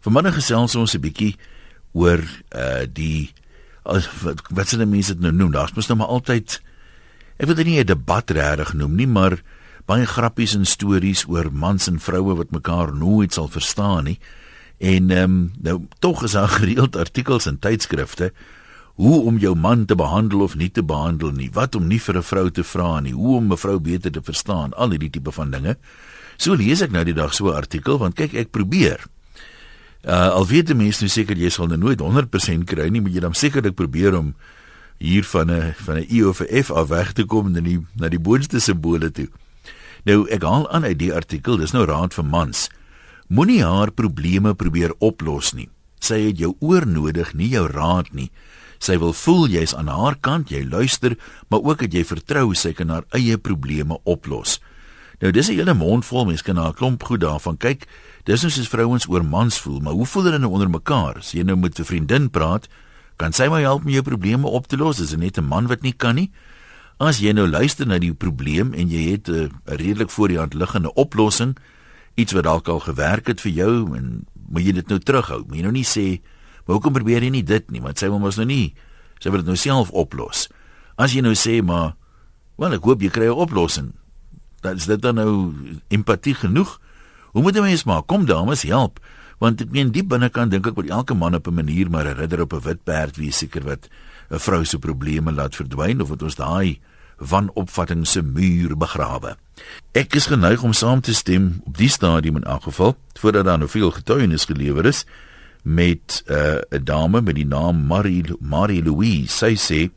Vanmiddag gesels ons 'n bietjie oor uh die as wat wat se mense dit nou noem. Daar's mos nou maar altyd ek wil dit nie 'n debat regtig noem nie, maar baie grappies en stories oor mans en vroue wat mekaar nooit sal verstaan nie. En ehm um, nou tog is daar gereeld artikels in tydskrifte hoe om jou man te behandel of nie te behandel nie, wat om nie vir 'n vrou te vra nie, hoe om 'n vrou beter te verstaan, al hierdie tipe van dinge. So lees ek nou die dag so 'n artikel want kyk ek probeer Uh al weet die mense nou seker jy sal nou nooit 100% kry nie, moet jy dan sekerlik probeer om hier van 'n van 'n E of 'n F af weg te kom na die na die boonste simbole toe. Nou ek haal aan uit die artikel, dis nou raad vir mans. Moenie haar probleme probeer oplos nie. Sy het jou oor nodig, nie jou raad nie. Sy wil voel jy's aan haar kant, jy luister, maar ook dat jy vertrou sy kan haar eie probleme oplos. Nou dis 'n hele mond vol mense kan na 'n klomp goed daarvan kyk. Dis nou soos vrouens oor mans voel, maar hoe voel hulle nou onder mekaar? As jy nou met 'n vriendin praat, kan sy my help om jou probleme op te los? Is dit net 'n man wat nie kan nie? As jy nou luister na die probleem en jy het 'n redelik voor die hand liggende oplossing, iets wat dalk al gewerk het vir jou en moet jy dit nou terughou? Moet jy nou nie sê, "Maar hoekom probeer jy nie dit nie?" Want sy wil mos nou nie, sy wil dit nou self oplos. As jy nou sê, "Maar wel, ek hoop jy kry 'n oplossing." Dan is dit dan nou empatie genoeg? Hoe moet 'n mens maak? Kom dames, help. Want ek meen diep binnekant dink ek dat elke man op 'n manier maar 'n ridder op 'n wit perd wie seker wat 'n vrou se probleme laat verdwyn of wat ons daai van opvatting se muur begrawe. Ek is geneig om saam te stem op die stadium in elk geval voordat daar nou veel getuienis gelewer is met 'n uh, dame met die naam Marie Marie Louise. Sy sê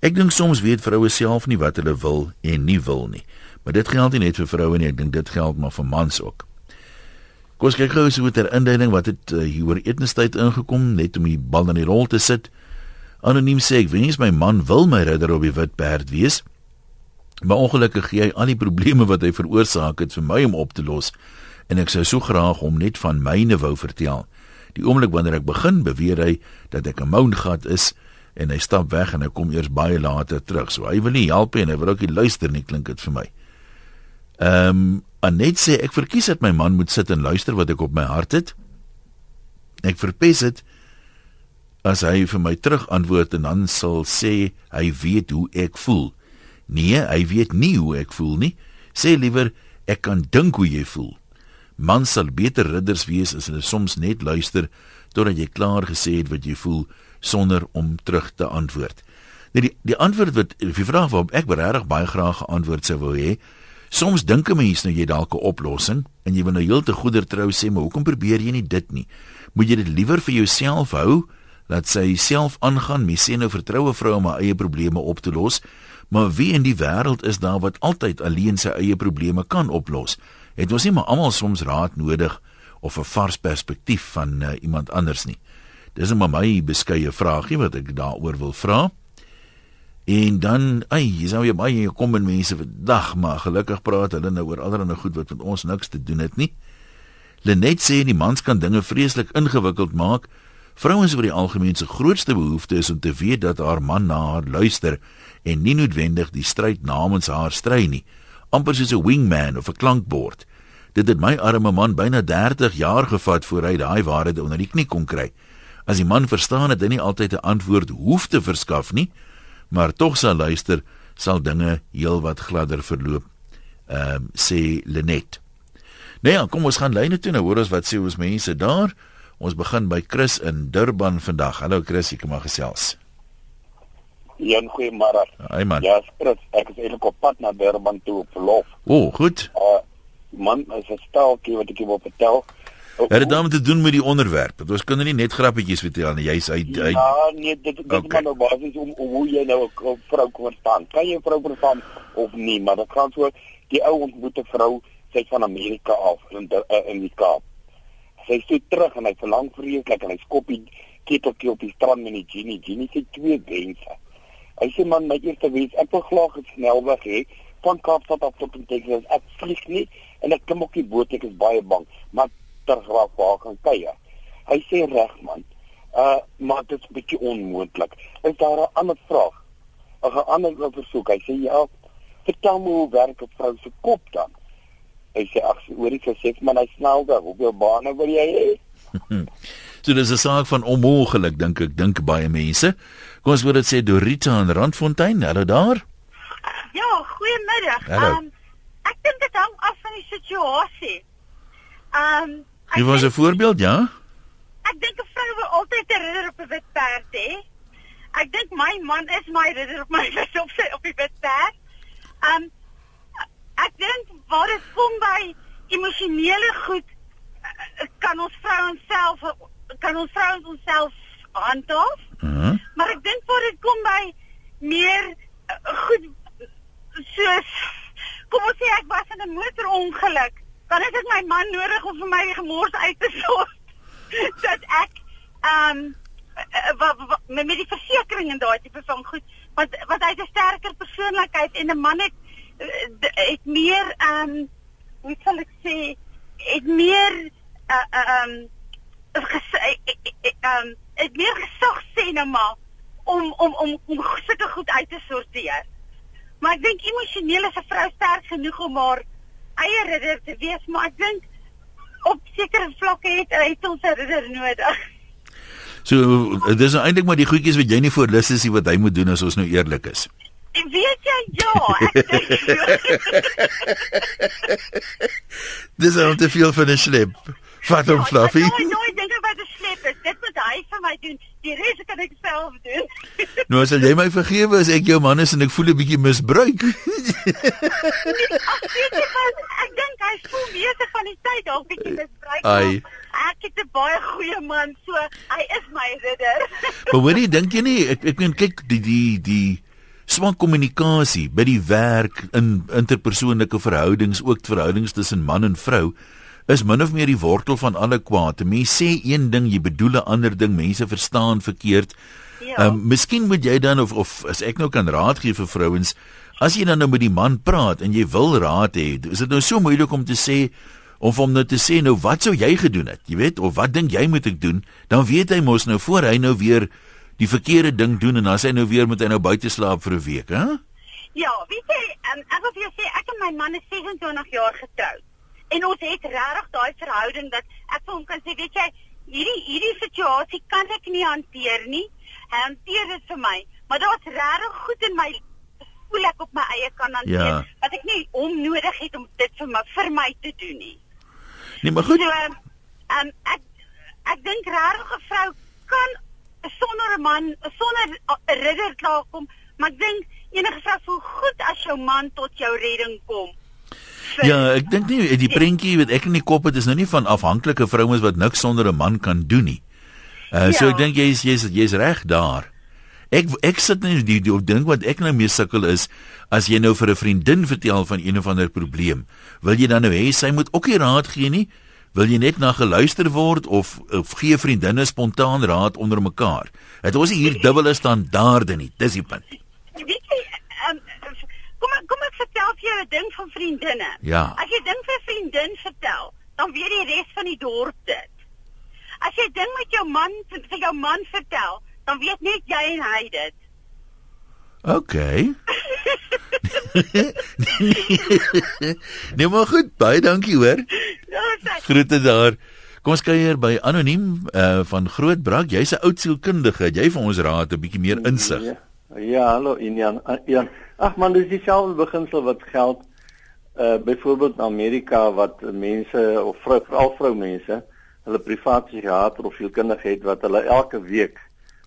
ek dink soms weet vroue self nie wat hulle wil en nie wil nie. Maar dit geld nie net vir vroue nie, ek dink dit geld maar vir mans ook. Kom ons kyk gou so met 'n indiening wat het uh, hier oor etenstyd ingekom net om die bal in die rol te sit. Anoniem sê ek wens my man wil my ridder op die wit perd wees. Maar ongelukkig gee hy al die probleme wat hy veroorsaak het vir my om op te los en ek sou so graag hom net van myne wou vertel. Die oomblik wanneer ek begin beweer hy dat ek 'n moungat is en hy stap weg en hy kom eers baie later terug. So hy wil nie help nie en hy wil ook nie luister nie klink dit vir my. Ehm um, Anet sê ek verkies dat my man moet sit en luister wat ek op my hart het. Ek verpes dit as hy vir my terug antwoord en dan sal sê hy weet hoe ek voel. Nee, hy weet nie hoe ek voel nie. Sê liewer ek kan dink hoe jy voel. Man sal beter ridders wees as hulle soms net luister totdat jy klaar gesê het wat jy voel sonder om terug te antwoord. Nee, die die antwoord wat die vraag waarop ek regtig baie graag geantwoord sou wou hê, Soms dink 'n mens nou jy dalk 'n oplossing en jy wil nou heeltemal goeder trou sê, maar hoekom probeer jy nie dit nie? Moet jy dit liewer vir jouself hou? Laat sy self aangaan, mens sê nou vertroue vrou om haar eie probleme op te los. Maar wie in die wêreld is daar wat altyd alleen sy eie probleme kan oplos? Het ons nie maar almal soms raad nodig of 'n vars perspektief van uh, iemand anders nie? Dis net maar my beskeie vraagie wat ek daaroor wil vra. En dan, ai, jy sou jy baie kom en mense vandag, maar gelukkig praat hulle nou oor allerlei goed wat met ons niks te doen het nie. Lenet sê die mans kan dinge vreeslik ingewikkeld maak. Vrouens oor die algemeen se grootste behoefte is om te weet dat haar man na haar luister en nie noodwendig die stryd namens haar stry nie. amper soos 'n wingman of 'n klankbord. Dit het my arme man byna 30 jaar gevat voor hy daai waarheid onder die knie kon kry. As die man verstaan het hy nie altyd 'n antwoord hoef te verskaf nie, maar tog sal luister sal dinge heelwat gladder verloop. Ehm um, sê Lenet. Nee, ja, kom ons gaan lyne toe nou hoor ons wat sê ons mense daar. Ons begin by Chris in Durban vandag. Hallo Chris, ek maar gesels. Ja, goeiemôre. Hi man. Ja, Chris, ek is eintlik op pad na Durban toe op verlof. O, oh, goed. Uh man, as 'n staaltjie wat ek wil vertel. Het dit daarmee te doen met die onderwerp? Dat ons kan nie net grappietjies vertel nie. Jy's uit Ja, nee, dit dit okay. maar nou basies om, om hoe jy nou 'n vrou kan verstaan. Kan jy 'n vrou verstaan of nie? Maar dit gaan so die ou ontmoet 'n vrou sy van Amerika af in uh, in die Kaap. Sy sê terug en hy verlang vreeslik en hy skop die keteltjie op die strand met die genie. Genie sê twee wense. Hy sê man, my eerste wens, ek wil graag 'n snelweg hê van Kaapstad af tot Texas. Ek vlieg nie en ek klim op die boot, ek is baie bang. Maar tergraaf waar kan kuier. Hy sê reg man. Uh maar dit is 'n bietjie onmoontlik. Is daar 'n ander vraag? 'n Ander versoek. Hy sê ja, vertel my hoe werk 'n vrou se kop dan? Hy sê ag, hoorie sy sê maar hy snel daar. Hoeveel bane wil jy hê? so dis 'n saak van onmoontlik dink ek dink baie mense. Kom ons word dit sê Dorita in Randfontein. Hallo daar. Ja, goeiemiddag. Hallo. Um, ek dink dit hang af van die situasie. Ehm um, Jy was 'n voorbeeld, ja? Ek dink 'n vrou wil altyd 'n ridder op 'n wit perd hê. Ek dink my man is my ridder op my op sy op die wit perd. Ehm um, ek dink waar dit kom by emosionele goed eh, kan ons vrouens self kan ons vrouens onsself handhaaf. Mhm. Uh -huh. Maar ek dink waar dit kom by meer uh, goed soos kom ons sê ek was in 'n motorongeluk, dan het ek my man nodig om vir my gemors uit te sorg dat ek ehm um, met die versekerings en daai tipe van goed want wat hy 'n sterker persoonlikheid en 'n man het het meer ehm um, hoe sal ek sê het meer ehm uh, ehm um, het meer gesag sê nou maar om om om om sulke goed uit te sorteer. Maar ek dink emosioneel is 'n vrou sterk genoeg om haar eie ridder te wees, maar ek dink op sekere vlakke het het ons 'n ridder nodig. So dis nou eintlik maar die goedjies wat jy nie voor lus is wat hy moet doen as ons nou eerlik is. En weet jy ja, ek dink Dis is te veel vir 'n slip. Vat hom ja, fluffy. Nee, nee, dink ek wat 'n slip is. Dit moet hy vir my doen. Die res kan ek self doen. nou as jy my vergewe as ek jou man is en ek voel 'n bietjie misbruik. nee, ach, jy, ek dink hy voel meeste van die tyd dalk bietjie misbruik. Ai. Ek het 'n baie goeie man, so hy is my ridder. maar hoorie, dink jy nie ek ek meen kyk die die die swak kommunikasie by die werk in interpersoonlike verhoudings, ook verhoudings tussen man en vrou is min of meer die wortel van alle kwaad. Mense sê een ding, jy bedoel 'n ander ding, mense verstaan verkeerd. Ja. Ehm um, miskien moet jy dan of of as ek nou kan raad gee vir vrouens, as jy dan nou met die man praat en jy wil raad hê, is dit nou so moeilik om te sê of om nou te sê nou wat sou jy gedoen het? Jy weet, of wat dink jy moet ek doen? Dan weet hy mos nou voor hy nou weer die verkeerde ding doen en dan sê hy nou weer moet hy nou buite slaap vir 'n week, hè? Ja, weet jy, um, ek wil vir jou sê ek en my man is 26 jaar getroud. En ons het regtig daai verhouding dat ek vir hom kan sê, weet jy, hierdie hierdie situasie kan ek nie hanteer nie. Hy hanteer dit vir my, maar daar's regtig goed in my voel ek op my eie kan hanteer Ja. wat ek nie onnodig het om dit vir my vir my te doen nie. Nee, maar goed. So, ehm um, ek ek dink regtig 'n vrou kan sonder 'n man, sonder 'n ridder klaarkom, maar ek dink enige vrou voel goed as jou man tot jou redding kom. Ja, ek dink nie die prentjie wat ek in die kop het is nou nie van afhanklike vrouens wat niks sonder 'n man kan doen nie. Uh so Ja. ek dink jy's jy's jy's reg daar. Ek ek sit net die, die ding wat ek nou mee sukkel is as jy nou vir 'n vriendin vertel van een of ander probleem, wil jy dan nou hê sy moet ook nie raad gee nie? Wil jy net na geluister word of, of gee vriendinne spontaan raad onder mekaar? Het ons hier dubbele standaarde nie. Dis die punt. Weet jy, um, kom ek vertel vir jou 'n ding van vriendinne. Ja. As jy ding vir vriendin vertel, dan weet die res van die dorp dit. As jy ding met jou man vir jou man vertel, dan weet net jy en hy dit. OK. nee maar goed, baie dankie hoor. Ja. Groete daar. Kom ons kuier by anoniem uh, van Grootbrak. Jy's 'n oud sielkundige. Het Jy vir ons raad 'n bietjie meer insig. Ja, ja hallo Inian. Uh, ja. Ag man, dis dieselfde beginsel wat geld uh byvoorbeeld in Amerika wat mense of vrou veral vroumense hulle privaat psigiater of sielkundige het wat hulle elke week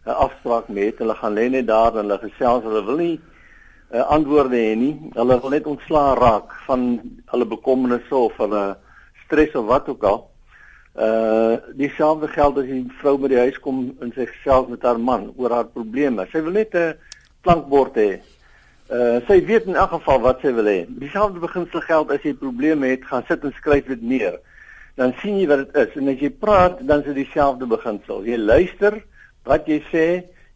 'n afspraak met hulle gaan lê net daar en hulle gesels hulle wil nie uh, antwoorde hê nie. Hulle wil net ontslaa raak van hulle bekommernisse of hulle stres of wat ook al. Uh dieselfde geld as die vrou by die huis kom en sy gesels met haar man oor haar probleme. Sy wil net 'n klankbord hê. Uh sy weet in elk geval wat sy wil hê. Dieselfde beginsel geld as jy probleme het, gaan sit en skryf dit neer. Dan sien jy wat dit is en as jy praat, dan is dit dieselfde beginsel. Jy luister wat jy sê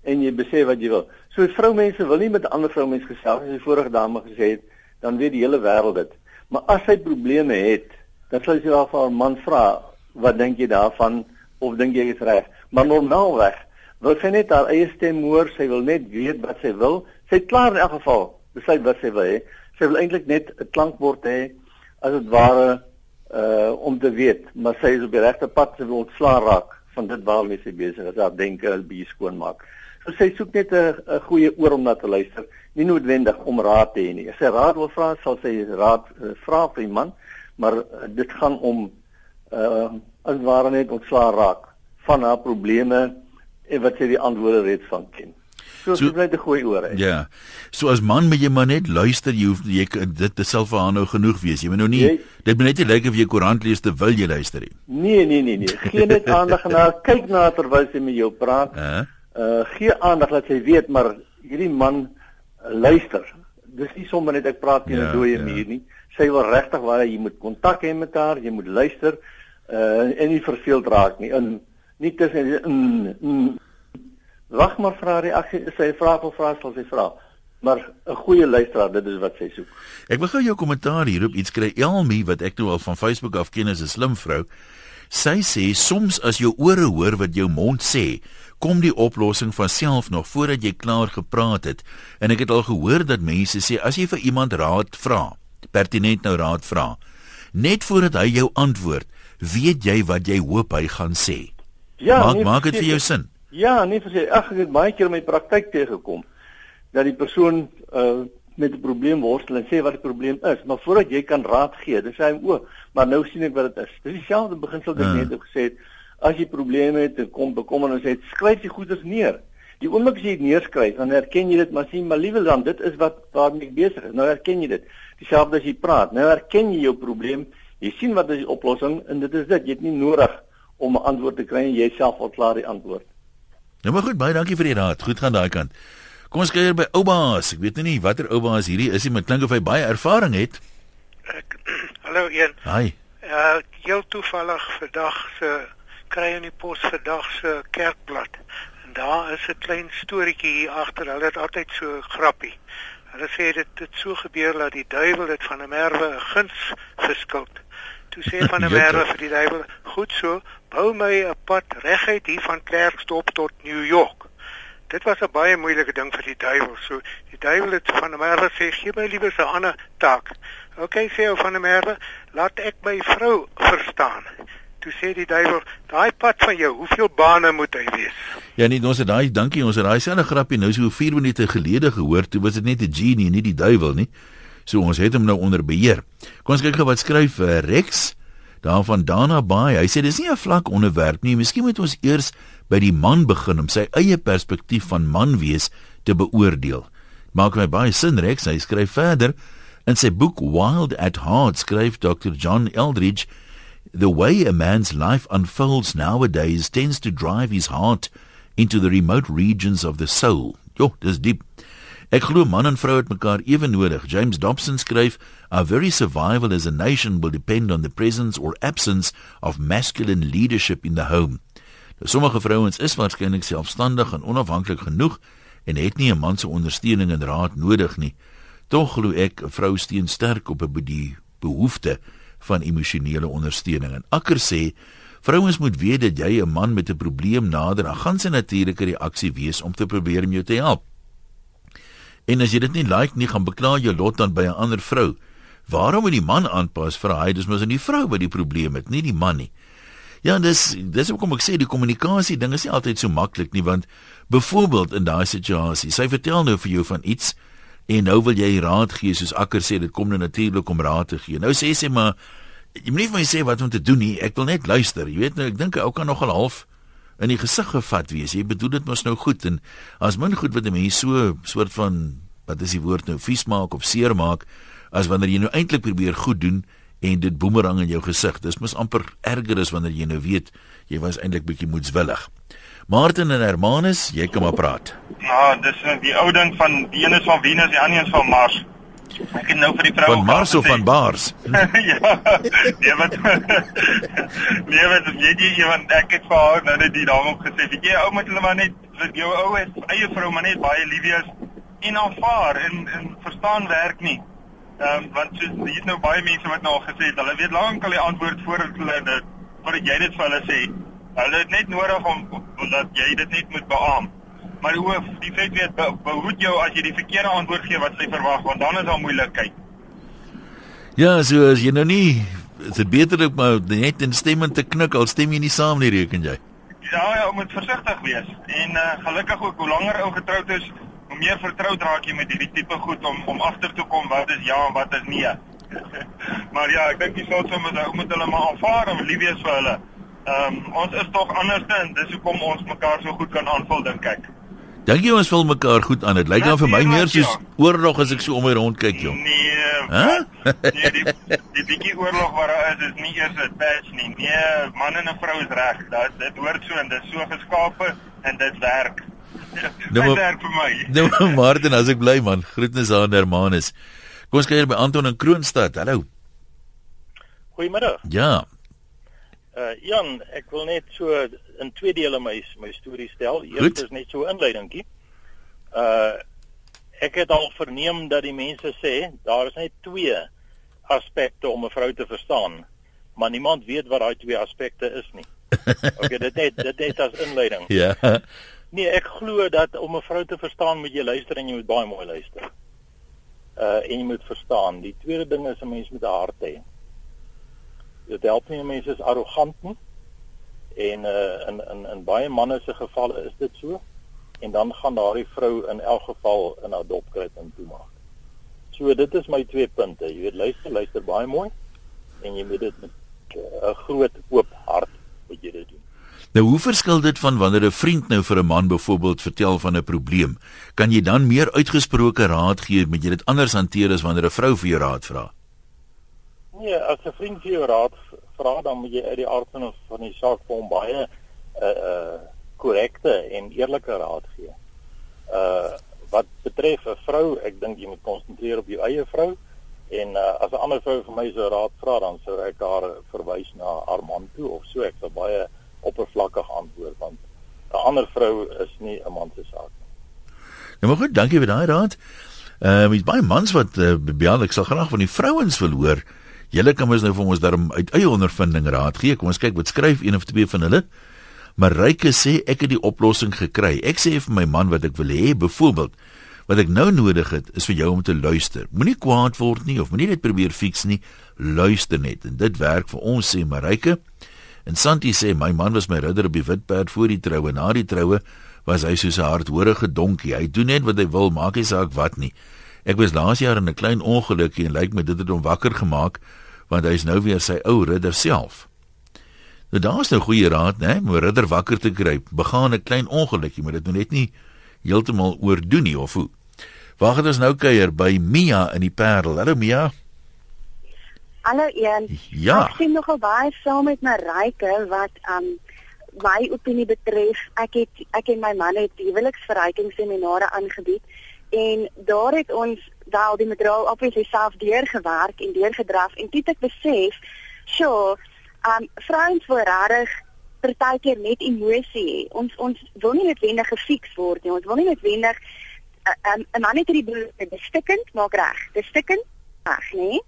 en jy besef wat jy wil. So vroumense wil nie met ander vroumense gesels as die vorige dame gesê het, dan weet die hele wêreld dit. Maar as sy probleme het, dan sal sy haar vir haar man vra, "Wat dink jy daarvan?" of dink jy is reg? Maar normaalweg wil sy net haar eie stem hoor, sy wil net weet wat sy wil. Sy het klaar in elk geval besluit wat sy wil hê. Sy wil eintlik net 'n klankbord hê as dit ware uh om te weet, maar sy is op die regte pad sy wil ontslaa raak van dit waarmee sy besig is, haar denke en bietjie skoonmaak. So sy soek net 'n goeie oor om na te luister, nie noodwendig om raad te hê nie. As sy raad wil vra, sal sy raad uh, vra vir iemand, maar uh, dit gaan om uh as ware net ontslaa raak van haar probleme en wat sy die antwoorde reeds van ken. So, so net 'n goeie oor. Ja. So as man moet jy maar net luister, jy hoef jy dit self vir haar nou genoeg wees. Jy moet nou nie jy, dit moet net nie lyk of jy koerant lees terwyl jy luister nie. Nee, nee, nee, nee. Geen net aandag na kyk na terwyl sy met jou praat. Uh, uh gee aandag dat sy weet maar hierdie man uh, luister. Dis nie sommer net ek praat teen 'n ja, dooie ja. muur nie. Sy wil regtig waar jy moet kontak hê met haar, jy moet luister uh en nie verveeld raak nie. In nie tussen in, in Wag maar haar reaksie. Sy vra of vra sal sy vra. Maar 'n goeie luisteraar, dit is wat sy soek. Ek wil gou jou kommentaar hierop iets kry. Elmi wat ek nou al van Facebook af ken as 'n slim vrou. Sy sê soms as jou ore hoor wat jou mond sê, kom die oplossing van self nog voordat jy klaar gepraat het. En ek het al gehoor dat mense sê as jy vir iemand raad vra, pertinent nou raad vra, net voordat hy jou antwoord, weet jy wat jy hoop hy gaan sê. Ja, maak nee, maak dit vir jou sin. Ja, nee, verseker, ag ek het baie keer in my praktyk teëgekom dat die persoon uh met 'n probleem worstel en sê wat die probleem is, maar voordat jy kan raad gee, dan sê hy o, maar nou sien ek wat dit is. Dis dieselfde beginsel wat ek ja. net gesê het. As jy probleme het, kom bekommer en sê skryf jy goeders neer. Die oomblik as jy dit neerskryf, dan herken jy dit, maar sien maar liewe dan, dit is wat waarmee ek besig is. Nou herken jy dit. Dieselfde as jy praat. Nou herken jy jou probleem. Jy sien wat is die oplossing en dit is dit. Jy het nie nodig om 'n antwoord te kry en jy self al klaar die antwoord. Nou maar goed, baie dankie vir die raad. Goed gaan daai kant. Kom ons kyk by Oubaas. Ek weet nie watter Oubaas hierdie is nie, maar klink of hy baie ervaring het. Ek Hallo een. Hi. Uh, heel toevallig vandag se kry in die pos vandag se kerkblad. En daar is 'n klein storieetjie hier agter. Hulle het altyd so grappie. Hulle sê dit het so gebeur dat die duiwel dit van 'n merwe 'n guns verskuld. Toe sê van 'n merwe vir die duiwel, "Goed so, bou my 'n pad reguit hier van Klerksdorp tot New York. Dit was 'n baie moeilike ding vir die duiwel. So die duiwel het van der Merwe sê gee my liewer 'n ander taak. OK sê ou van der Merwe, laat ek my vrou verstaan. Toe sê die duiwel, daai pad van jou, hoeveel bane moet hy wees? Ja nee, ons het daai dankie, ons het daai selfe grappie nou so 4 minute gelede gehoor. Toe was dit net 'n genie, nie die duiwel nie. So ons het hom nou onder beheer. Kom ons kyk gou wat skryf uh, Rex daarvan Dana Baai. Hy sê dis nie 'n vlak onderwerp nie. Miskien moet ons eers by die man begin om sy eie perspektief van man wees te beoordeel. Maak my baie sin Rex. Hy skryf verder in sy boek Wild at Heart skryf Dr. John Eldridge The way a man's life unfolds nowadays tends to drive his heart into the remote regions of the soul. Jo, dis diep. Ek glo man en vrou het mekaar ewe nodig. James Dobson skryf, "Our very survival as a nation will depend on the presence or absence of masculine leadership in the home." Nou, sommige vrouens is waarskynlik selfstandig en onafhanklik genoeg en het nie 'n man se ondersteuning en raad nodig nie. Tog glo ek 'n vrou steun sterk op 'n die behoefte van emosionele ondersteuning. En Akker sê Vrouens moet weet dat jy 'n man met 'n probleem nader, dan gaan sy natuurlike reaksie wees om te probeer om jou te help. En as jy dit nie like nie, gaan bekla jou lot dan by 'n ander vrou. Waarom moet die man aanpas vir hy? Dis mos nie die vrou wat die probleem het, nie die man nie. Ja, dis dis hoekom ek sê die kommunikasie ding is nie altyd so maklik nie want byvoorbeeld in daai situasie, sy vertel nou vir jou van iets en nou wil jy raad gee soos Akker sê dit kom nou natuurlik om raad te gee. Nou sê sy maar jy moet nie vir my sê wat om te doen nie. Ek wil net luister. Jy weet nou ek dink ou kan nogal half in die gesig gevat wees. Jy bedoel dit mos nou goed en as min goed wat 'n mens so soort van wat is die woord nou vies maak of seer maak as wanneer jy nou eintlik probeer goed doen en dit boemerang in jou gesig. Dis mos amper erger as wanneer jy nou weet jy was eintlik bietjie moedswillig. Martin en Hermanus, jy kan maar praat. Ja, dis die ou ding van die een is van Venus, die ander een van Mars. Ek het nou vir die vrou van Mars of van Bars. ja. Nee, wat Nee, wat jy jy iemand ek het vir haar nou net die daarop gesê, weet jy ou moet hulle maar net jou ou is eie vrou maar net baie lief wees en aanvaar en en verstaan werk nie. Ehm um, want so hier is nou baie mense wat nou al gesê het, hulle weet lank al die antwoord voor hulle dit voordat jy dit vir hulle sê. Hulle het net nodig om dat jy dit net moet beamoen. Maar hoe die feit weet behoed jou as jy die verkeerde antwoord gee wat sy verwag want dan is daar moeilikheid. Ja, so as jy nou nie is dit beter om net in stemme te knik al stem jy nie saam nie reken jy. Ja, ja, moet versigtig wees. En uh, gelukkig ook hoe langer ou getroud is, hoe meer vertroud raak jy met hierdie tipe goed om om agter te kom wat is ja en wat is nee. maar ja, ek dink jy sou sommer ou moet hulle maar aanvaar en lief wees vir hulle. Ehm um, ons is tog anders en dis hoekom ons mekaar so goed kan aanvul dink ek. Dink jy ons vul mekaar goed aan? Dit lyk dan vir my meer soos ja. oorlog as ek so om my rond kyk, jong. Nee. Huh? nee, die die bietjie oorlog wat daar is is nie eers 'n patch nie. Nee, man en 'n vrou is reg. Dit dit hoort so en dit is so geskape en dit werk. Nou dit werk vir my. Nou Martin, as ek bly man, groetnis aan Hermanus. Kom ons kyk hier by Anton in Kroonstad. Hallo. Goeiemiddag. Ja. Uh Jan, ek wil net so in twee dele my my storie stel. Eers is net so inleidingkie. Uh ek het al verneem dat die mense sê daar is net twee aspekte om 'n vrou te verstaan, maar niemand weet wat daai twee aspekte is nie. Okay, dit net dit net as inleiding. Ja. Nee, ek glo dat om 'n vrou te verstaan moet jy luister en jy moet baie mooi luister. Uh en jy moet verstaan. Die tweede ding is 'n mens moet 'n hart hê dit help nie mense is arrogant nie. En uh in in in baie manne se gevalle is dit so. En dan gaan daardie vrou in elk geval in adopkry en toemaak. So dit is my twee punte. Jy weet luister, luister baie mooi en jy moet dit met eh, 'n uh, groot oop hart moet jy dit doen. Nou hoe verskil dit van wanneer 'n vriend nou vir 'n man byvoorbeeld vertel van 'n probleem? Kan jy dan meer uitgesproke raad gee met jy dit anders hanteer as wanneer 'n vrou vir jou raad vra? Nee, as 'n vriend vir jou raad vra, dan moet jy uit die aard van van die saak vir hom baie uh uh korrekte en eerlike raad gee. Uh wat betref 'n vrou, ek dink jy moet konsentreer op jou eie vrou en uh as 'n ander vrou vir my so raad vra, dan sou ek haar verwys na haar man toe of so ek sou baie oppervlakkig antwoord want 'n ander vrou is nie 'n man se saak nie. Nou maar goed, dankie vir daai raad. Ehm uh, baie mans wat uh, bel, ek sal graag van die vrouens wil hoor. Julle kan mos nou vir ons daarom uit eie ondervinding raad gee. Kom ons kyk wat skryf een of twee van hulle. Mareike sê ek het die oplossing gekry. Ek sê vir my man wat ek wil hê, byvoorbeeld, wat ek nou nodig het is vir jou om te luister. Moenie kwaad word nie of moenie net probeer fiks nie. Luister net en dit werk vir ons sê Mareike. En Santi sê my man was my ridder op die witperd voor die troue. Na die troue was hy soos 'n hardhoorige donkie. Hy doen net wat hy wil, maak nie saak wat nie. Ek was laas jaar in 'n klein ongelukkie en lyk my dit het hom wakker gemaak want hy is nou weer sy ou ridder self. Nou daar's nou goeie raad, né, om 'n ridder wakker te kry. Begaan 'n klein ongelukkie, maar dit moet net nie heeltemal oordoen nie of hoe. Waar gaan ons nou kuier by Mia in die Parel? Hallo Mia. Hallo Ian. Ja. Ek sien nogal baie saam met my ryke wat um my opinie betref. Ek het ek en my man het huweliksverrykingsseminare aangebied en daar het ons wel die materiaal obviously self deurgewerk en deurgedraf en toe het ek besef, sure, um vrouens wil regtig partykeer net emosie hê. Ons ons wil nie noodwendig gefiks word nie. Ons wil nie noodwendig 'n uh, um, 'n man het hierdie behoefte bestikkend maak reg. Dis stikkend reg, nê?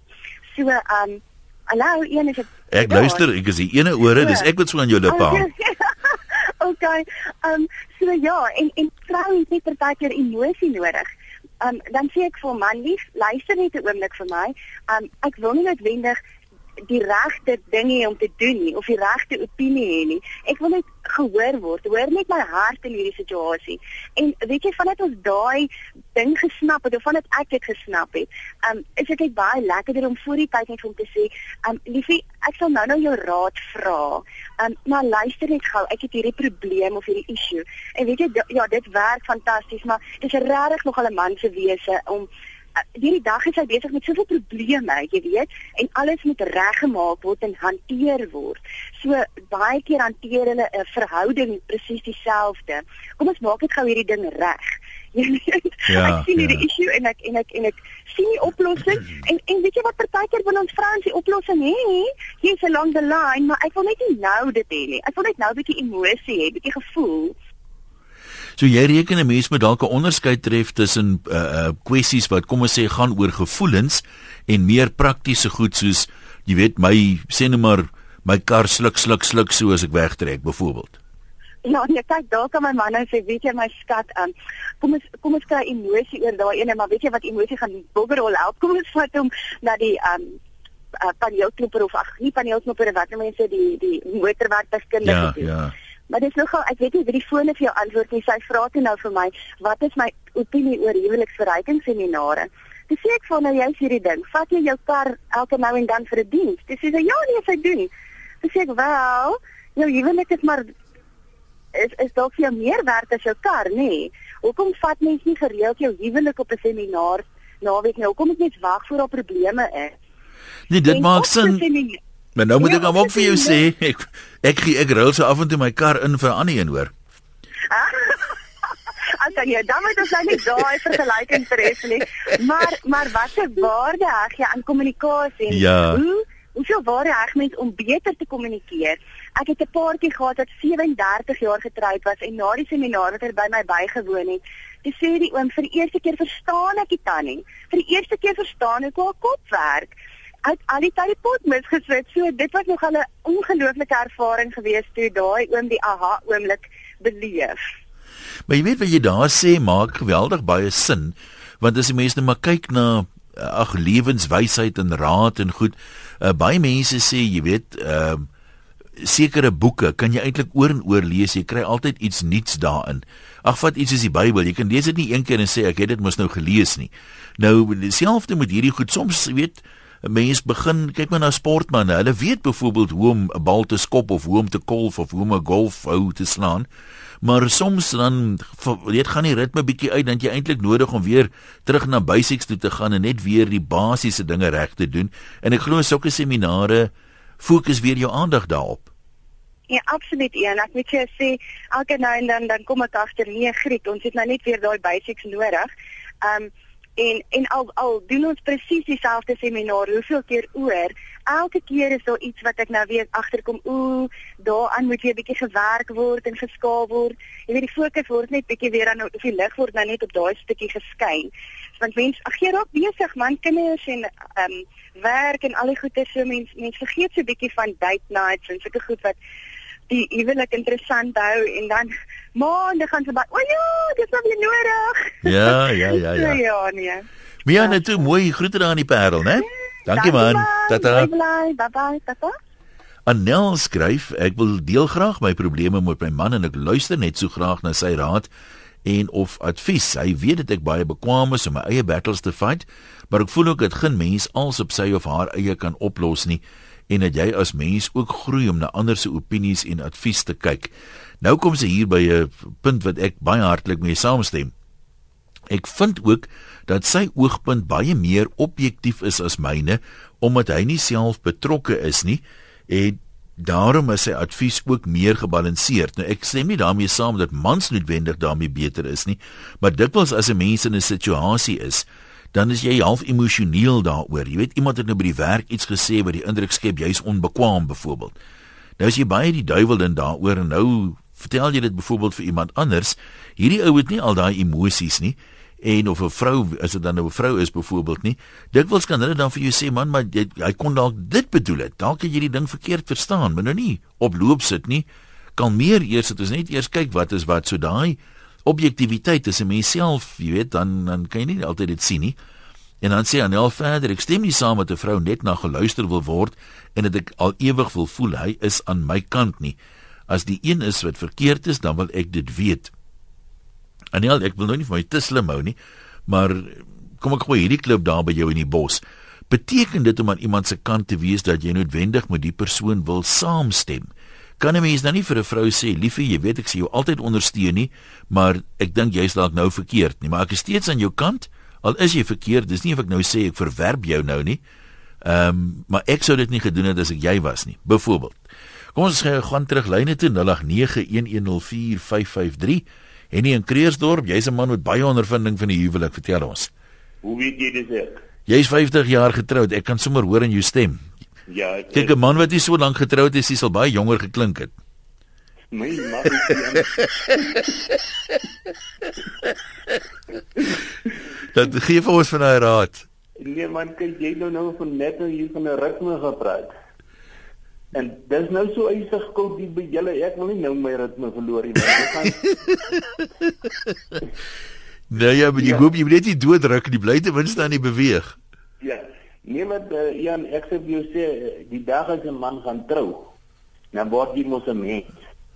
So um hallo, een is dit Ek luister, ek is die ene ore, dis ek wat so aan jou lippe hang. okay. Um so ja, en en vrouens het partykeer emosie nodig. Um dan sê ek vir man lief, luister net 'n oomblik vir my. Um ek wil nie noodwendig die regte ding hê om te doen nie of die regte opinie hê nie. Ek wil net gehoor word. Hoor net my hart in hierdie situasie. En weet jy vandat ons daai ding gesnap het of vandat ek dit gesnap het, um is dit net baie lekkerder om voor die tyd net om te sê, um liefie, ek sal nou nou jou raad vra. Um maar luister net gou, ek het hierdie probleem of hierdie issue. En weet jy ja, dit werk fantasties, maar dit is regtig nog 'n man se wese om hierdie dag is hy besig met soveel probleme, jy weet, en alles moet reggemaak word en hanteer word. So baie keer hanteer hulle 'n verhouding presies dieselfde. Kom ons maak dit gou hierdie ding reg. Jy weet, ja, ek sien hierdie ja. issue en ek en ek en ek sien die oplossing en en weet jy wat partykeer wil ons vra ons die oplossing hê? Hier's along the line, maar ek wil net nie nou dit hê nie. Ek wil net nou 'n bietjie emosie hê, bietjie gevoel. So jy reken 'n mens moet dalk 'n onderskeid tref tussen uh uh kwessies wat kom ons sê gaan oor gevoelens en meer praktiese goed soos jy weet my sê net maar my kar sluk sluk sluk so as ek wegtrek byvoorbeeld. Ja, nee, kyk, daar kan my man nou sê, weet jy my skat. Um, kom ons kom ons kry emosie oor daai ene, maar weet jy wat emosie gaan boggerol help? Kom ons vat hom na die um uh, paneelknopper of ag nie paneelknopper wat nou mense die die motorwerktuigkundige ja, doen. Ja. Maar dis nogal ek weet nie wie die fone vir jou antwoord nie. Sy vra toe nou vir my, wat is my opinie oor huweliksverrykingsseminare? Dis sê ek van nou jy sê die ding, vat jy jou kar elke nou en dan vir 'n diens? Dis sê ja nee, sy doen. Dis sê ek wel, jou huwelik is maar is is dalk vir jou meer werd as jou kar, nê? Nee. Hoekom vat mens nie gereeld jou huwelik op 'n seminar naweek nie? Hoekom moet mens wag voor daar probleme is? Nee, dit en maak sin. Maar nou moet ja, ek hom ook vir jou sê, ek ek ek, ek rol so af en toe my kar in vir 'n ander een hoor. As jy ja, dan moet ons nou nie daai vergelyking tref nie. Maar maar wat 'n waarde heg jy aan kommunikasie? Ja. Hoe hoeveel waarde heg mens om beter te kommunikeer? Ek het 'n paartjie gehad wat 37 jaar getroud was en na die seminar wat hy by my bygewoon het, dis sê die oom vir die eerste keer verstaan ek die tannie. Vir die eerste keer verstaan ek hoe haar kop werk. Uit al die tyd pot misgeswet. So dit was nog 'n ongelooflike ervaring geweest toe daai oom die aha oomblik beleef. Maar jy weet wat jy daar sê maak geweldig baie sin want as die mense net maar kyk na ag lewenswysheid en raad en goed uh, baie mense sê jy weet ehm uh, sekere boeke kan jy eintlik oor en oor lees. Jy kry altyd iets nuuts daarin. Ag vat iets soos die Bybel. Jy kan lees dit nie een keer en sê ek het dit mos nou gelees nie. Nou dieselfde met hierdie goed. Soms weet 'n mens begin kyk maar na sportmense. Hulle weet byvoorbeeld hoe om 'n bal te skop of hoe om te golf of hoe om 'n golfhou te slaan. Maar soms dan weet gaan die ritme bietjie uit dan jy eintlik nodig om weer terug na basics toe te gaan en net weer die basiese dinge reg te doen. En ek glo sulke seminare fokus weer jou aandag daarop. Ja, absoluut. Ja, ek moet jou sê, elke nou en dan dan kom ek agter nee, Griet, ons het nou net weer daai basics nodig. Um en en al al doen ons presies dieselfde seminar hoeveel keer oor elke keer is daar iets wat ek nou weer agterkom ooh daaraan moet jy 'n bietjie gewerk word en geskaal word. Jy weet die fokus word net bietjie weer aan of die lig word nou net op daai stukkie geskyn. Want mens ag jy raak besig man kinders en ehm um, werk en al die goeie so mens mens vergeet so bietjie van date nights en sulke goed wat die huwelik interessant hou en dan maande gaan se by o ja dis nou weer nodig. Ja ja ja ja. Ja nee. Mia net toe mooi groete daar aan die Parel né? Dankie man. tata. Bye bye tata. Anel skryf ek wil deel graag my probleme met my man en ek luister net so graag na sy raad en of advies. Hy weet dat ek baie bekwame is om my eie battles te fight maar ek voel ook dat geen mens als op sy of haar eie kan oplos nie en dat jy as mens ook groei om na ander se opinies en advies te kyk. Nou kom sy hier by 'n punt wat ek baie hartlik mee saamstem. Ek vind ook dat sy oogpunt baie meer objektief is as myne omdat hy nie self betrokke is nie en daarom is sy advies ook meer gebalanseerd. Nou ek stem nie daarmee saam dat mans noodwendig daarmee beter is nie, maar dikwels as 'n mens in 'n situasie is dan is jy half emosioneel daaroor. Jy weet iemand het nou by die werk iets gesê wat die indruk skep jy's onbekwaam byvoorbeeld. Nou as jy baie die duiwel in daaroor en nou vertel jy dit byvoorbeeld vir iemand anders, hierdie ou het nie al daai emosies nie en of 'n vrou as dit dan nou 'n vrou is byvoorbeeld nie, dikwels kan hulle dan vir jou sê man, maar jy, hy kon dalk dit bedoel het. Dalk het jy die ding verkeerd verstaan, maar nou nie op loop sit nie. Kan meer eers dit ons net eers kyk wat is wat so daai objektiviteit is 'n mens self, jy weet, dan dan kan jy nie altyd dit sien nie. En dan sê Anel verder, ek stem nie saam met 'n vrou net na geluister wil word en dat ek al ewig wil voel hy is aan my kant nie. As die een is wat verkeerd is, dan wil ek dit weet. Anel, ek wil nou nie vir my te slim hou nie, maar kom ek gooi hierdie klip daar by jou in die bos. Beteken dit om aan iemand se kant te wees dat jy noodwendig met die persoon wil saamstem? kan 'n mens nou nie vir 'n vrou sê liefie jy weet ek sien jou altyd ondersteun nie maar ek dink jy's dalk nou verkeerd nie maar ek is steeds aan jou kant al is jy verkeerd dis nie of ek nou sê ek verwerp jou nou nie ehm um, maar ek sou dit nie gedoen het as ek jy was nie byvoorbeeld kom ons gaan terug lyne toe 0891104553 en in Kreersdorp jy's 'n man met baie ondervinding van die huwelik vertel ons hoe weet jy dis ek jy's 50 jaar getroud ek kan sommer hoor in jou stem Ja, kyk 'n man wat nie so lank getroud is, hy sal baie jonger geklink het. My man. Dat gee vir ons van daai raad. Nee man, kyk jy nou nou van net nou hier van 'n ritme gepraat. En dis nou so eisig koud die by julle. Ek wil nie nou my ritme verloor nie, maar gaan Nee, ja, maar jy ja. hoop jy moet net nie dooddruk nie, bly ten minste aan die beweeg. Ja. Nee, wat uh, Jan, ek sê vir jou sê die dag as 'n man gaan trou, dan word jy mos 'n mens.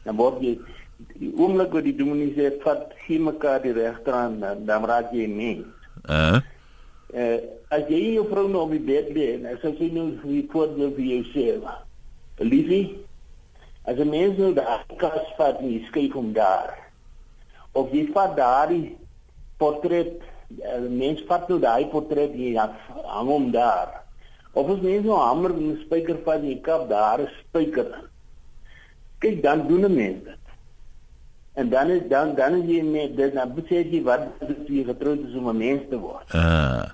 Dan word jy die oomblik wat die dominee sê vat gee mekaar die regterhand dan, dan raak jy 'n mens. Uh. Uh as jy jou vrou nou op die bed lê en as jy nou vir voorbeeld vir jou sê, liefie, as 'n mens nou daar kas vat en jy skryf hom daar. Of jy vat daardie portret uh, mens vat nou daai portret hier hang hom daar. Of as mens nou hamer en spyker vat in die kap daar is spyker. Kyk dan doen 'n mens dit. En dan is dan dan is jy met dit dan moet jy wat jy getroud is om 'n mens te word. Uh.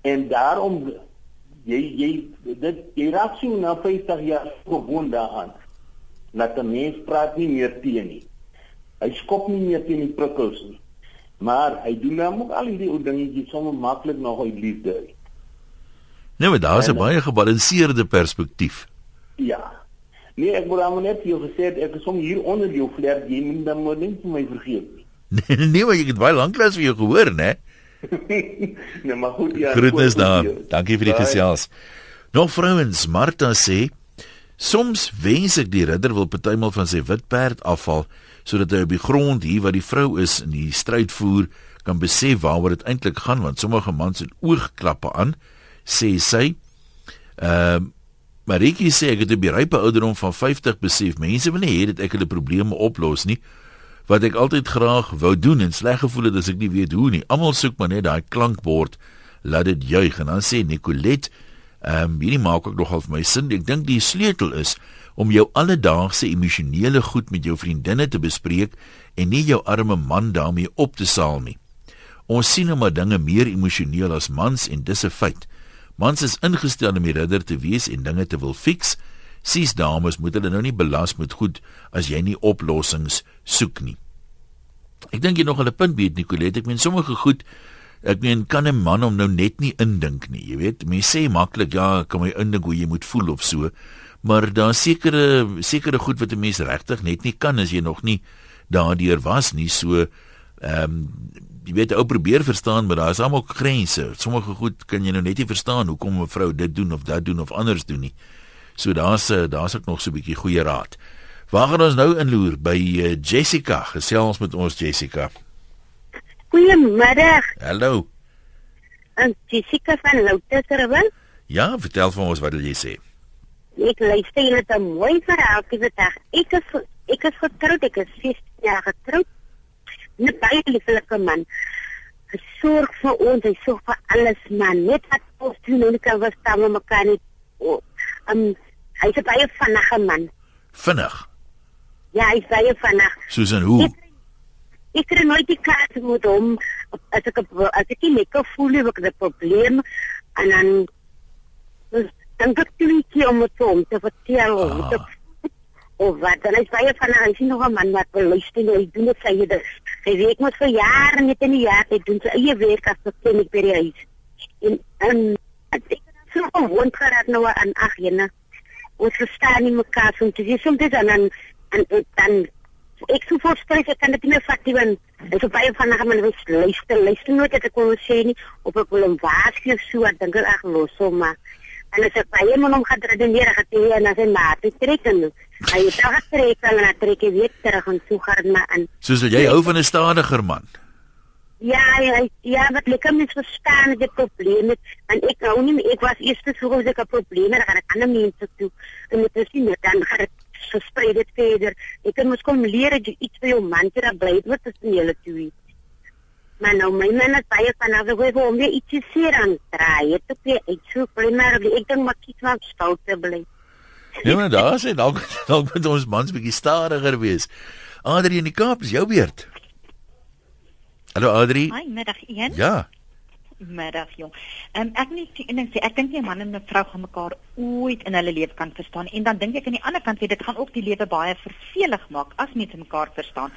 En daarom jy jy dit jy raak so na 50 jaar gewoon daaraan. Dat 'n mens praat nie meer teen nie. Hy skop nie meer teen die prikkels nie. Maar hy doen nou ook al hierdie ou dingetjies sommer maklik nog uit liefde. Nee, maar daar is 'n baie gebalanseerde perspektief. Ja. Nee, ek wou hom net jou gesê ek is om hier onder jou flirt, jy moet dan maar net vir my vergeet. Nee, nee, maar jy het baie lanklaas vir jou gehoor, né? nee, maar goed ja. Groetnis daar. Dankie vir die gesels. Nog vrouens, Martha sê Soms wens ek die ridder wil partymal van sy wit perd afval sodat hy op die grond hier waar die vrou is in die stryd voer kan besef waaroor dit eintlik gaan want sommige mans het oogklappe aan sê sy. Ehm uh, Marikie sê ek het op die rype ouderdom van 50 besef mense wil nie hê dat ek hulle probleme oplos nie wat ek altyd graag wou doen en sleg gevoel het as ek nie weet hoe nie. Almal soek maar net daai klankbord laat dit juig en dan sê Nicolet Ehm um, hierdie maak ook nogal vir my sin. Ek dink die sleutel is om jou alledaagse emosionele goed met jou vriendinne te bespreek en nie jou arme man daarmee op te saal nie. Ons sien nou maar dinge meer emosioneel as mans en dis 'n feit. Mans is ingestel om die ridder te wees en dinge te wil fix. Sies dames moet hulle nou nie belas met goed as jy nie oplossings soek nie. Ek dink jy nog 'n punt weet Nicolet, ek meen sommige goed Ek meen kan 'n man hom nou net nie indink nie. Jy weet, mense sê maklik ja, kan my indink hoe jy moet voel of so. Maar daar sekere sekere goed wat 'n mens regtig net nie kan as jy nog nie daardeur was nie. So ehm um, jy weet ou probeer verstaan, maar daar is almal grense. Sommige goed kan jy nou net nie verstaan hoekom 'n vrou dit doen of dat doen of anders doen nie. So daar's daar's ook nog so 'n bietjie goeie raad. Waar gaan ons nou inloer by uh, Jessica? Gesels met ons Jessica. Goeiemiddag. Hallo. En Jessica van Louterwil? Ja, vertel vir ons wat jy sê. Ek luister het 'n mooi verhaal vandag. Ek is ek is getroud, ek is 16 jaar getroud. 'n Baie lieflike man. Hy sorg vir ons, hy sorg vir alles man. Net wat ons doen en kan was staan met mekaar nie. Oh, um, hy is 'n baie vinnige man. Vinnig. Ja, hy is baie vinnig. Soos en hoe? Ek, ek kry nooit die kans met hom as ek as ek nie lekker voel nie, ek het 'n probleem en dan dan dink ek om met hom te vertel ah. hoe dit of wat dan is baie van hy sien nog 'n man wat wil luister en hy doen dit sy dit hy weet mos vir jare net in die jaar hy doen sy eie werk as ek net by die huis en en ek sê so gewoon geraak nou aan ag jene ons verstaan nie mekaar soms dis soms dit dan en dan ek sou voorstel ek kan dit nie vat nie want ek sou baie van hulle wil luister. Luister nooit dat ek kon sê nie op ek wil hom waarsku so dink ek los hom maar en as ek baie moet hom gaan redeneer gaan hy en as hy maar dit trek en hy het al getrek en hy trek weer terug en so gaan maar aan soos jy hou van 'n stadiger man Ja, ja, ja, wat lekker mis verstaan die probleme en ek hou nie ek was eers te vroeg as ek 'n probleem het, dan gaan ek ander mense toe en dit is nie dan gaan dit versprei dit verder. Kan mos kom leer dat jy iets vir jou man te bly wat tussen julle twee. Maar nou my man het baie van al die hoe om weer iets te sê aan draai. Dit ook weer iets so primêr ek dink maar iets wat stout te bly. Ja, maar daar sê dalk dalk moet ons mans bietjie stadiger wees. Adri in die Kaap is jou beurt. Hallo Adri. Hi, middag 1. Ja middag jong. Um, ek net een ding sê, ek dink nie 'n man en 'n vrou gaan mekaar ooit in hulle lewe kan verstaan en dan dink ek aan die ander kant sê dit gaan ook die lewe baie vervelig maak as mense mekaar verstaan.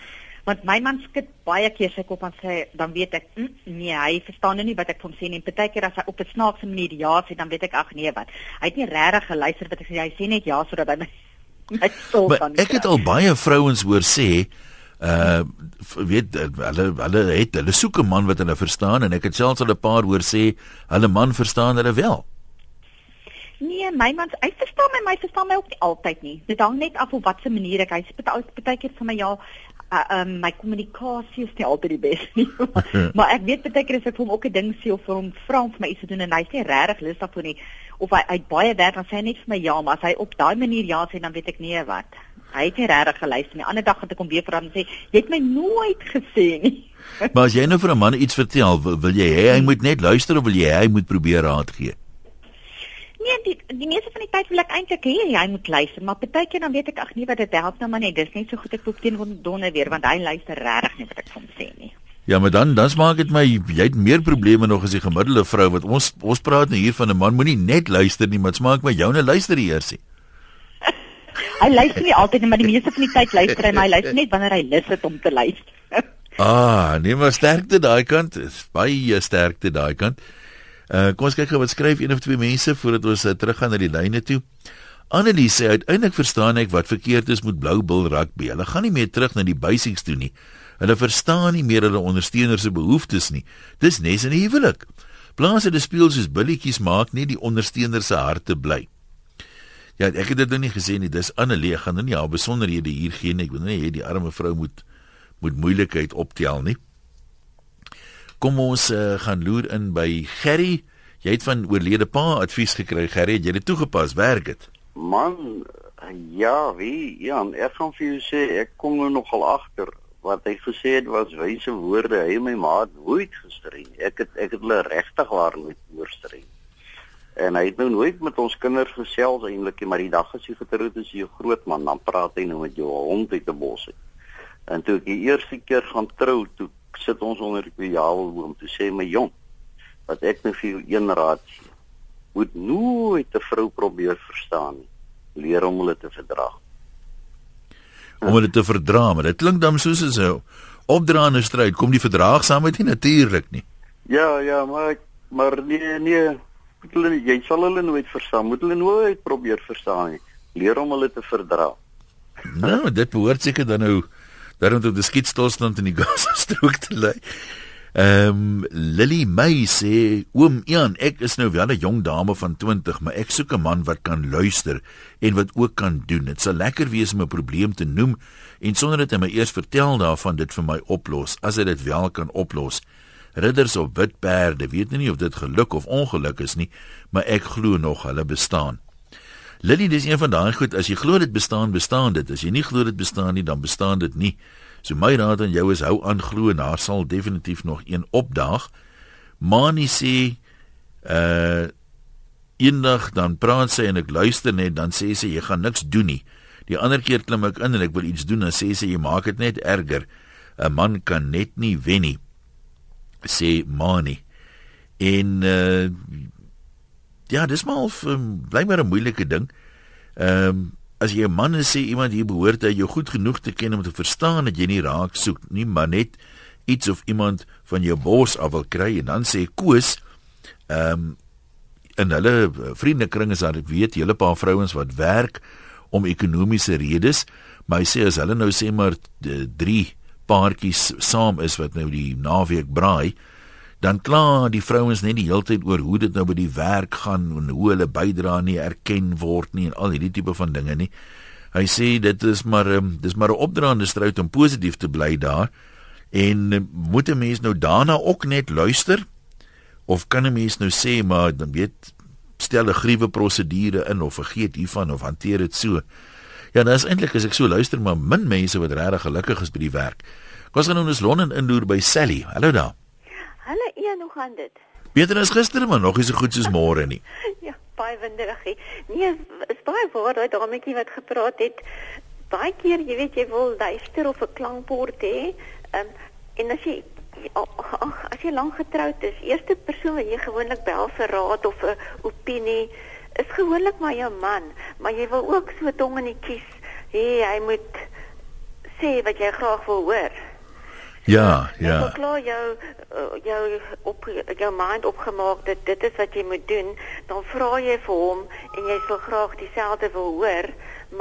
Want my man skud baie keer sy kop en sê dan weet ek mm, nee, hy verstaan nou nie wat ek hom sê nie. Partykeer as hy op 'n snaakse manier ja sê, dan weet ek ag nee wat. Hy het nie regtig geluister wat ek sê. Hy sê net ja sodat hy my my stil kan. Ek het al baie vrouens hoor sê uh weet hulle hulle het hulle soek 'n man wat hulle verstaan en ek het selfs al 'n paar hoor sê hulle man verstaan hulle wel. Nee, my man, hy verstaan my, my verstaan my ook nie altyd nie. Dit hang net af op watter manier ek hy sê baie keer vir my ja, uh, um, my kommunikasie is nie altyd die beste nie. maar ek weet baie keer as ek vir hom ook 'n ding sê of vir hom vra om vir my iets te doen en hy sê regtig lus daarvoor nie of hy uit baie werk dan sê hy net vir my ja, maar as hy op daai manier ja sê dan weet ek nie wat. Hy het nie regtig geluister nie. Ander dag het ek hom weer vra en sê jy het my nooit gesê nie. maar as jy nou vir 'n man iets vertel, wil, wil jy hê hy moet net luister of wil jy hê hy moet probeer raad gee? Nee, die die meeste van die tyd wil ek eintlik hê hy moet luister, maar partykeer dan weet ek ag nee wat dit help nou maar net. Dis net so goed ek loop teen donder weer want hy luister regtig nie wat ek van sê nie. Ja, maar dan dan maak dit my jy het meer probleme nog as die gemiddelde vrou wat ons ons praat nou hier van 'n man moenie net luister nie, maar smaak my joune luister eers nie. Hy luister nie altyd nie, maar die meeste van die tyd luister hy, maar hy luister net wanneer hy lus het om te luister. ah, nee, maar sterkte daai kant is baie sterkte daai kant. Uh kom ons kyk gou wat skryf een of twee mense voordat ons uh, teruggaan na die lyne toe. Annelie sê uiteindelik verstaan ek wat verkeerd is met blou bil rugby. Hulle gaan nie meer terug na die basics toe nie. Hulle verstaan nie meer hulle ondersteuners se behoeftes nie. Dis nes in die huwelik. Plaas dit speel soos billetjies maak nie die ondersteuners se harte bly. Ja, ek het dit nou nie gesê nie. Dis Annelie gaan nou nie haar besonderhede hier gee nie. Ek wil nie hê die arme vrou moet moet moeilikheid optel nie. Kom ons uh, gaan loer in by Gerry. Jy het van oorlede pa advies gekry, Gerry, het jy dit toegepas? Werk dit? Man, ja, wie? Ja, ek gaan vir jou sê ek kom nou nogal agter wat hy gesê het was wyse woorde. Hy my ma het nooit gestreen. Ek het ek het hulle regtig waar met oorstreen. En hy het nou nooit met ons kinders gesels eintlik, maar die dag as hy getroud is, hy 'n groot man, dan praat hy nou met jou hond uit 'n bos. En toe ek die eerste keer gaan trou, toe sit ons onder die jawelboom te sê my jong wat ek nou vir jou een raad gee moet nooit 'n vrou probeer verstaan nie. Leer om hulle te verdra om hulle te verdra maar dit klink dan soos 'n opdraande stryd kom die verdraagsaamheid nie natuurlik nie. Ja ja maar maar nee nee hulle jy sal hulle nooit verstaan moet hulle nooit probeer verstaan nie leer om hulle te verdra nou dit behoort seker dan nou daarom tot die skietstilstand in die Gaza strook te lê. Ehm um, Lily May sê oom Ian, ek is nou wel 'n jong dame van 20, maar ek soek 'n man wat kan luister en wat ook kan doen. Dit sal lekker wees om 'n probleem te noem en sonder dit hy my eers vertel daarvan dit vir my oplos, as hy dit wel kan oplos. Ridders op wit perde, weet nie of dit geluk of ongeluk is nie, maar ek glo nog hulle bestaan. Lily, dis een van daai goed as jy glo dit bestaan, bestaan dit. As jy nie glo dit bestaan nie, dan bestaan dit nie. So my raad aan jou is hou aan glo en daar sal definitief nog een opdaag. Mani sê uh eendag dan praat sy en ek luister net dan sê sy jy gaan niks doen nie. Die ander keer klim ek in en ek wil iets doen en sê sy jy maak dit net erger. 'n Man kan net nie wen nie. Sê Mani. En uh ja, dis maar of um, bly maar 'n moeilike ding. Ehm um, as jy 'n man is sê iemand hier behoort hy jou goed genoeg te ken om te verstaan dat jy nie raak soek nie, maar net iets of iemand van jou bors af wil kry en dan sê Koos ehm um, in hulle vriendekring is daar ek weet hele paar vrouens wat werk om ekonomiese redes, maar hy sê as hulle nou sê maar drie paartjies saam is wat nou die naweek braai, dan kla die vrouens net die hele tyd oor hoe dit nou by die werk gaan en hoe hulle bydra nie erken word nie en al hierdie tipe van dinge nie. Hy sê dit is maar um, dis maar 'n opdraande stryd om positief te bly daar en um, moet 'n mens nou daarna ook net luister of kan 'n mens nou sê maar dan weet stel 'n gruwe prosedure in of vergeet hiervan of hanteer dit so. Ja, nou is eintlik as ek so luister maar min mense wat regtig gelukkig is by die werk. Kom ons gaan nou ons Londen indoer by Sally. Hallo daar. Hallo Ian, hoe gaan dit? Beter as gister, maar nog nie so goed soos môre nie. ja, baie winderig. Nee, is baie waar daai dametjie wat gepraat het. Baie keer, jy weet jy wil luister of 'n klankbord hê. Ehm um, en as jy ag, as jy lank getroud is, eerste persoon wat jy gewoonlik bel vir raad of 'n opinie is gewoonlik maar jou man, maar jy wil ook so tong in die kies hê hy moet sê wat jy graag wil hoor. Ja, ja. Ek klaar jou eh, jou op jou mind opgemaak dat dit is wat jy moet doen, dan vra jy vir hom en jy sal graag dieselfde wil hoor,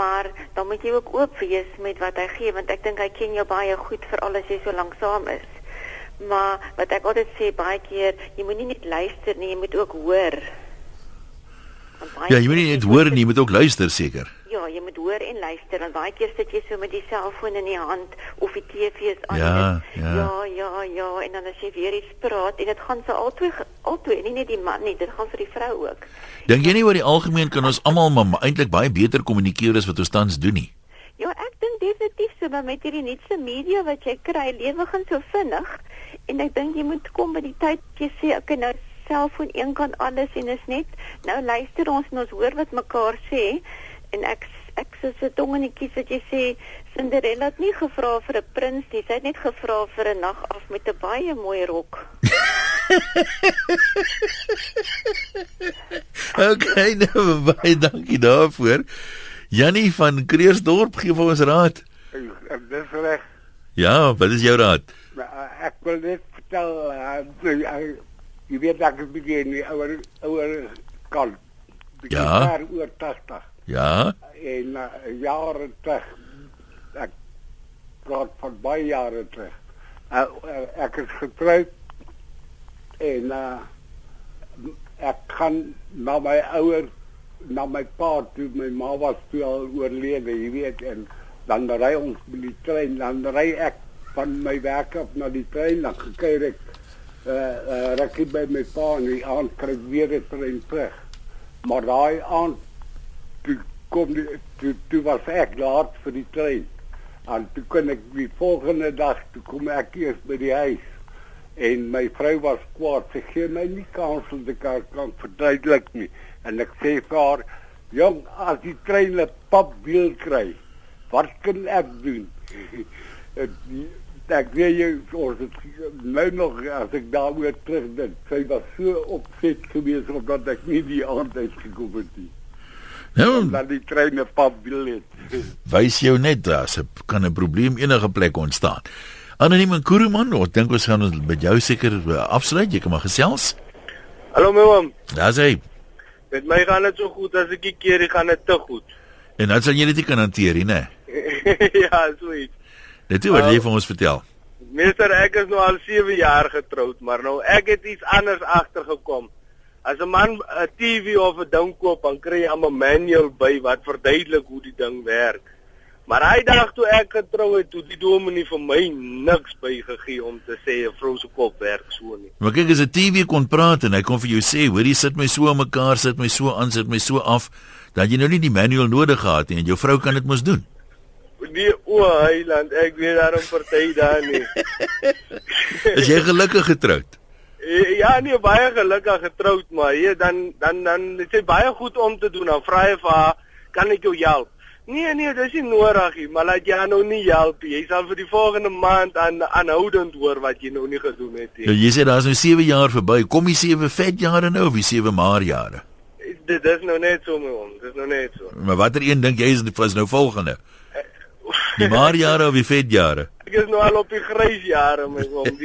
maar dan moet jy ook oop wees met wat hy gee want ek dink hy ken jou baie goed vir alles jy so lank saam is. Maar wat ek altyd sê baie keer, jy moet nie net luister nie, jy moet ook hoor. Ja, jy moet nie net hoor nie, jy moet ook luister seker. Ja, jy moet hoor en luister en baie keer sit jy so met die selfoon in die hand of die TV is aan. Ja, en, ja. ja, ja, ja, en dan as jy weer iets praat en dit gaan so albei albei, nie net die man nie, dit gaan vir die vrou ook. Dink jy nie oor die algemeen kan ons almal maar eintlik baie beter kommunikeer as wat ons tans doen nie? Ja, ek dink definitief so, maar met hierdie nuutste media wat jy kry, lewe gaan so vinnig en ek dink jy moet kom by die tyd jy sê ek nou selfoon een kan alles en is net nou luister ons en ons hoor wat mekaar sê en ek ek sê se tong kies wat jy sê Cinderella het nie gevra vir 'n prins nie, sy het net gevra vir 'n nag af met 'n baie mooi rok. okay, nou baie dankie daarvoor. Jannie van Kreersdorp gee vir ons raad. Dis reg. Ja, wat is jou raad? Ek wil net vertel uh, jy weet ek is begin die ouer ouer kan. Ja. oor 80. Ja. En uh, jare terug ek praat van baie jare terug. Uh, uh, ek is getroud en uh, ek gaan na my ouer na my pa toe my ma was toe al oorlede jy weet en dan ry ons met die trein dan ry ek van my werk af na die trein dan kyk ek uh, uh, rukkie by my pa en die aand kry weer 'n trein terug. Maar daai aand toe kom die toe, toe was ek laat vir die trein. En toe kon ek die volgende dag toe kom ek eers by die huis. En my vrou was kwaad. Sy gee my nie kans om te kan, kan verduidelik nie. En ek sê vir haar jong as die trein 'n papwiel kry wat kan ek doen ek weet jy ons het nou nog as ek daaroor terugdink sy was so opset geweest omdat ek nie die aand uitgekom het nie Nou, dat die trein 'n papwiel het wys jou net dat se kan 'n probleem enige plek ontstaan. Anoniem en Kuruman, ek dink ons gaan ons met jou seker afsluit. Jy kan maar gesels. Hallo my oom. Daar's hy. Met my gaan dit so goed as ek die keer gaan dit te goed. En dan sal jy dit nie kan hanteer nie, né? ja, so iets. Dit wat jy vir ons vertel. Meester, ek is nou al 7 jaar getroud, maar nou ek het iets anders agtergekom. As 'n man 'n TV of 'n ding koop, dan kry jy 'n manual by wat verduidelik hoe die ding werk. Maar hy dag toe ek getrou het, toe die dominee vir my niks bygegee om te sê 'n vrou se kop werk so nie. Maar kyk as 'n TV kon praat en hy kon vir jou sê, hoor jy sit my so aan mekaar, sit my so aan, sit my so af, dan jy nou nie die manual nodig gehad nie en jou vrou kan dit mos doen. Die o, Heiland, ek weet daarom party daar nie. is jy gelukkig getroud? Ja, nee, baie gelukkig getroud, maar hier dan dan dan dit is baie goed om te doen. Dan vra hy vir haar, kan ek jou help? Nee, nee, dis nie nodig nie, maar laat jy nou nie help nie. Jy sal vir die volgende maand aan aanhoudend hoor wat jy nou nie gedoen het nie. Ja, jy sê daar's nou 7 jaar verby. Kom jy 7 vet jare nou of jy 7 maar jare? Dit dis nou net so my oom, dis nou net so. Maar watter een dink jy is is nou volgende? Die maar jare of die vet jare? Ek is nou al op die grys jare my oom.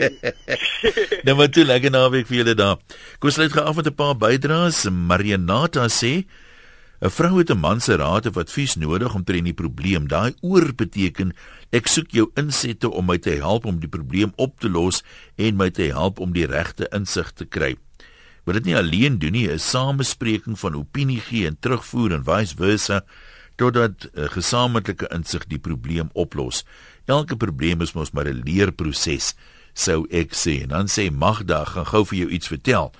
nou maar toe lekker naweek vir julle daar. Kom sluit gou af met 'n paar bydraes. Marianata sê 'n vrou het 'n man se raad of advies nodig om teen die probleem. Daai oor beteken ek soek jou insette om my te help om die probleem op te los en my te help om die regte insig te kry. Wat dit nie alleen doen nie, is samespreking van opinie gee en terugvoer en vice versa totdat 'n gesamentlike insig die probleem oplos. Elke probleem is mos maar 'n leerproses, sou ek sê. En dan sê Magda, gaan gou vir jou iets vertel.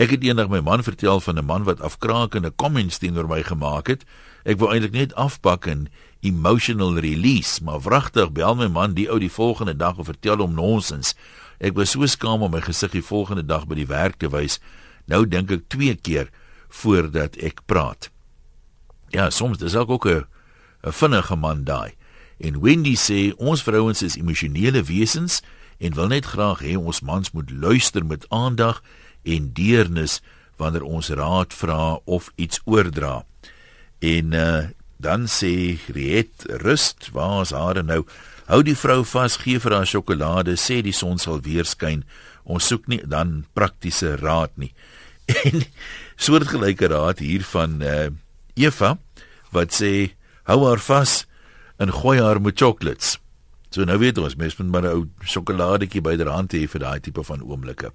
Ek het eendag my man vertel van 'n man wat afkraakende comments teenoor my gemaak het. Ek wou eintlik net afpak en emotional release, maar wragtig bel my man die ou die volgende dag en vertel hom nonsens. Ek was so skaam om my gesig die volgende dag by die werk te wys. Nou dink ek twee keer voordat ek praat. Ja, soms dis ook 'n 'n vinnige man daai. En Wendy sê ons vrouens is emosionele wesens en wil net graag hê ons mans moet luister met aandag en deernis wanneer ons raad vra of iets oordra. En uh, dan sê Riet rust, waar is haar nou? Hou die vrou vas, gee vir haar sjokolade, sê die son sal weer skyn. Ons soek nie dan praktiese raad nie. En soortgelyke raad hier van uh, Eva wat sê hou haar vas en gooi haar met chocolates. So nou weet ons, mens moet maar 'n ou sjokoladetjie byderhand hê vir daai tipe van oomblikke.